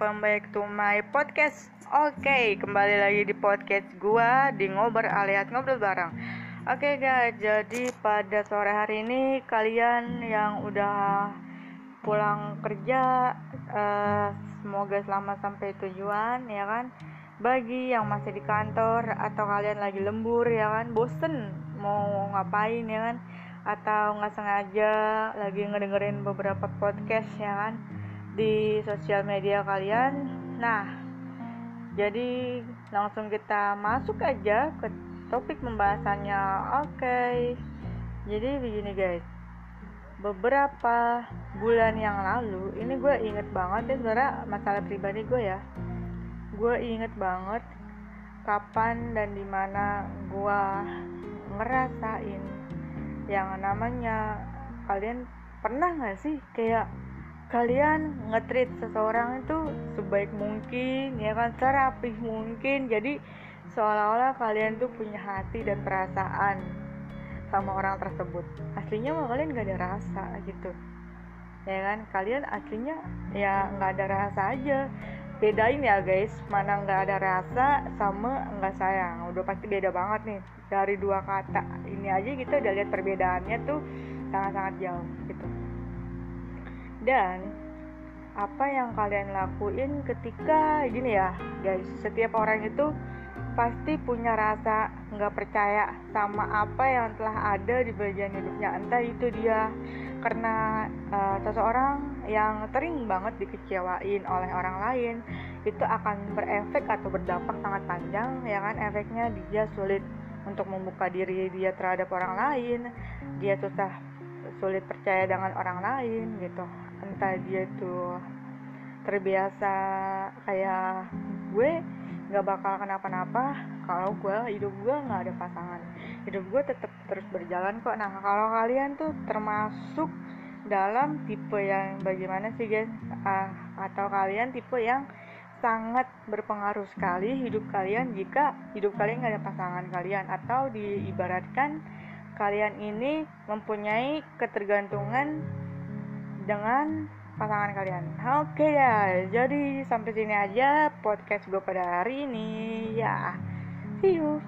welcome back to my podcast. Oke, kembali lagi di podcast gua di ngobrol alias ngobrol bareng. Oke guys, jadi pada sore hari ini kalian yang udah pulang kerja uh, Semoga selamat sampai tujuan ya kan? Bagi yang masih di kantor atau kalian lagi lembur ya kan? Bosen mau ngapain ya kan? Atau nggak sengaja lagi ngedengerin beberapa podcast ya kan di sosial media kalian. Nah, jadi langsung kita masuk aja ke topik pembahasannya. Oke. Okay. Jadi begini guys. Beberapa bulan yang lalu, ini gue inget banget ya sebenarnya masalah pribadi gue ya. Gue inget banget kapan dan di mana gue ngerasain yang namanya kalian pernah nggak sih kayak kalian ngetrit seseorang itu sebaik mungkin ya kan? Serapih mungkin. Jadi seolah-olah kalian tuh punya hati dan perasaan sama orang tersebut. Aslinya mah kalian gak ada rasa gitu. Ya kan? Kalian aslinya ya nggak ada rasa aja. Bedain ya guys. Mana nggak ada rasa sama nggak sayang. Udah pasti beda banget nih. Dari dua kata ini aja kita udah lihat perbedaannya tuh sangat-sangat jauh gitu dan apa yang kalian lakuin ketika gini ya guys setiap orang itu pasti punya rasa nggak percaya sama apa yang telah ada di bagian hidupnya. Entah itu dia karena uh, seseorang yang sering banget dikecewain oleh orang lain itu akan berefek atau berdampak sangat panjang ya kan? Efeknya dia sulit untuk membuka diri dia terhadap orang lain dia susah sulit percaya dengan orang lain gitu entah dia tuh terbiasa kayak gue nggak bakal kenapa-napa kalau gue hidup gue nggak ada pasangan. Hidup gue tetap terus berjalan kok. Nah kalau kalian tuh termasuk dalam tipe yang bagaimana sih guys? Uh, atau kalian tipe yang sangat berpengaruh sekali hidup kalian jika hidup kalian nggak ada pasangan kalian. Atau diibaratkan kalian ini mempunyai ketergantungan dengan pasangan kalian. Oke okay, ya, jadi sampai sini aja podcast gue pada hari ini. Ya, see you.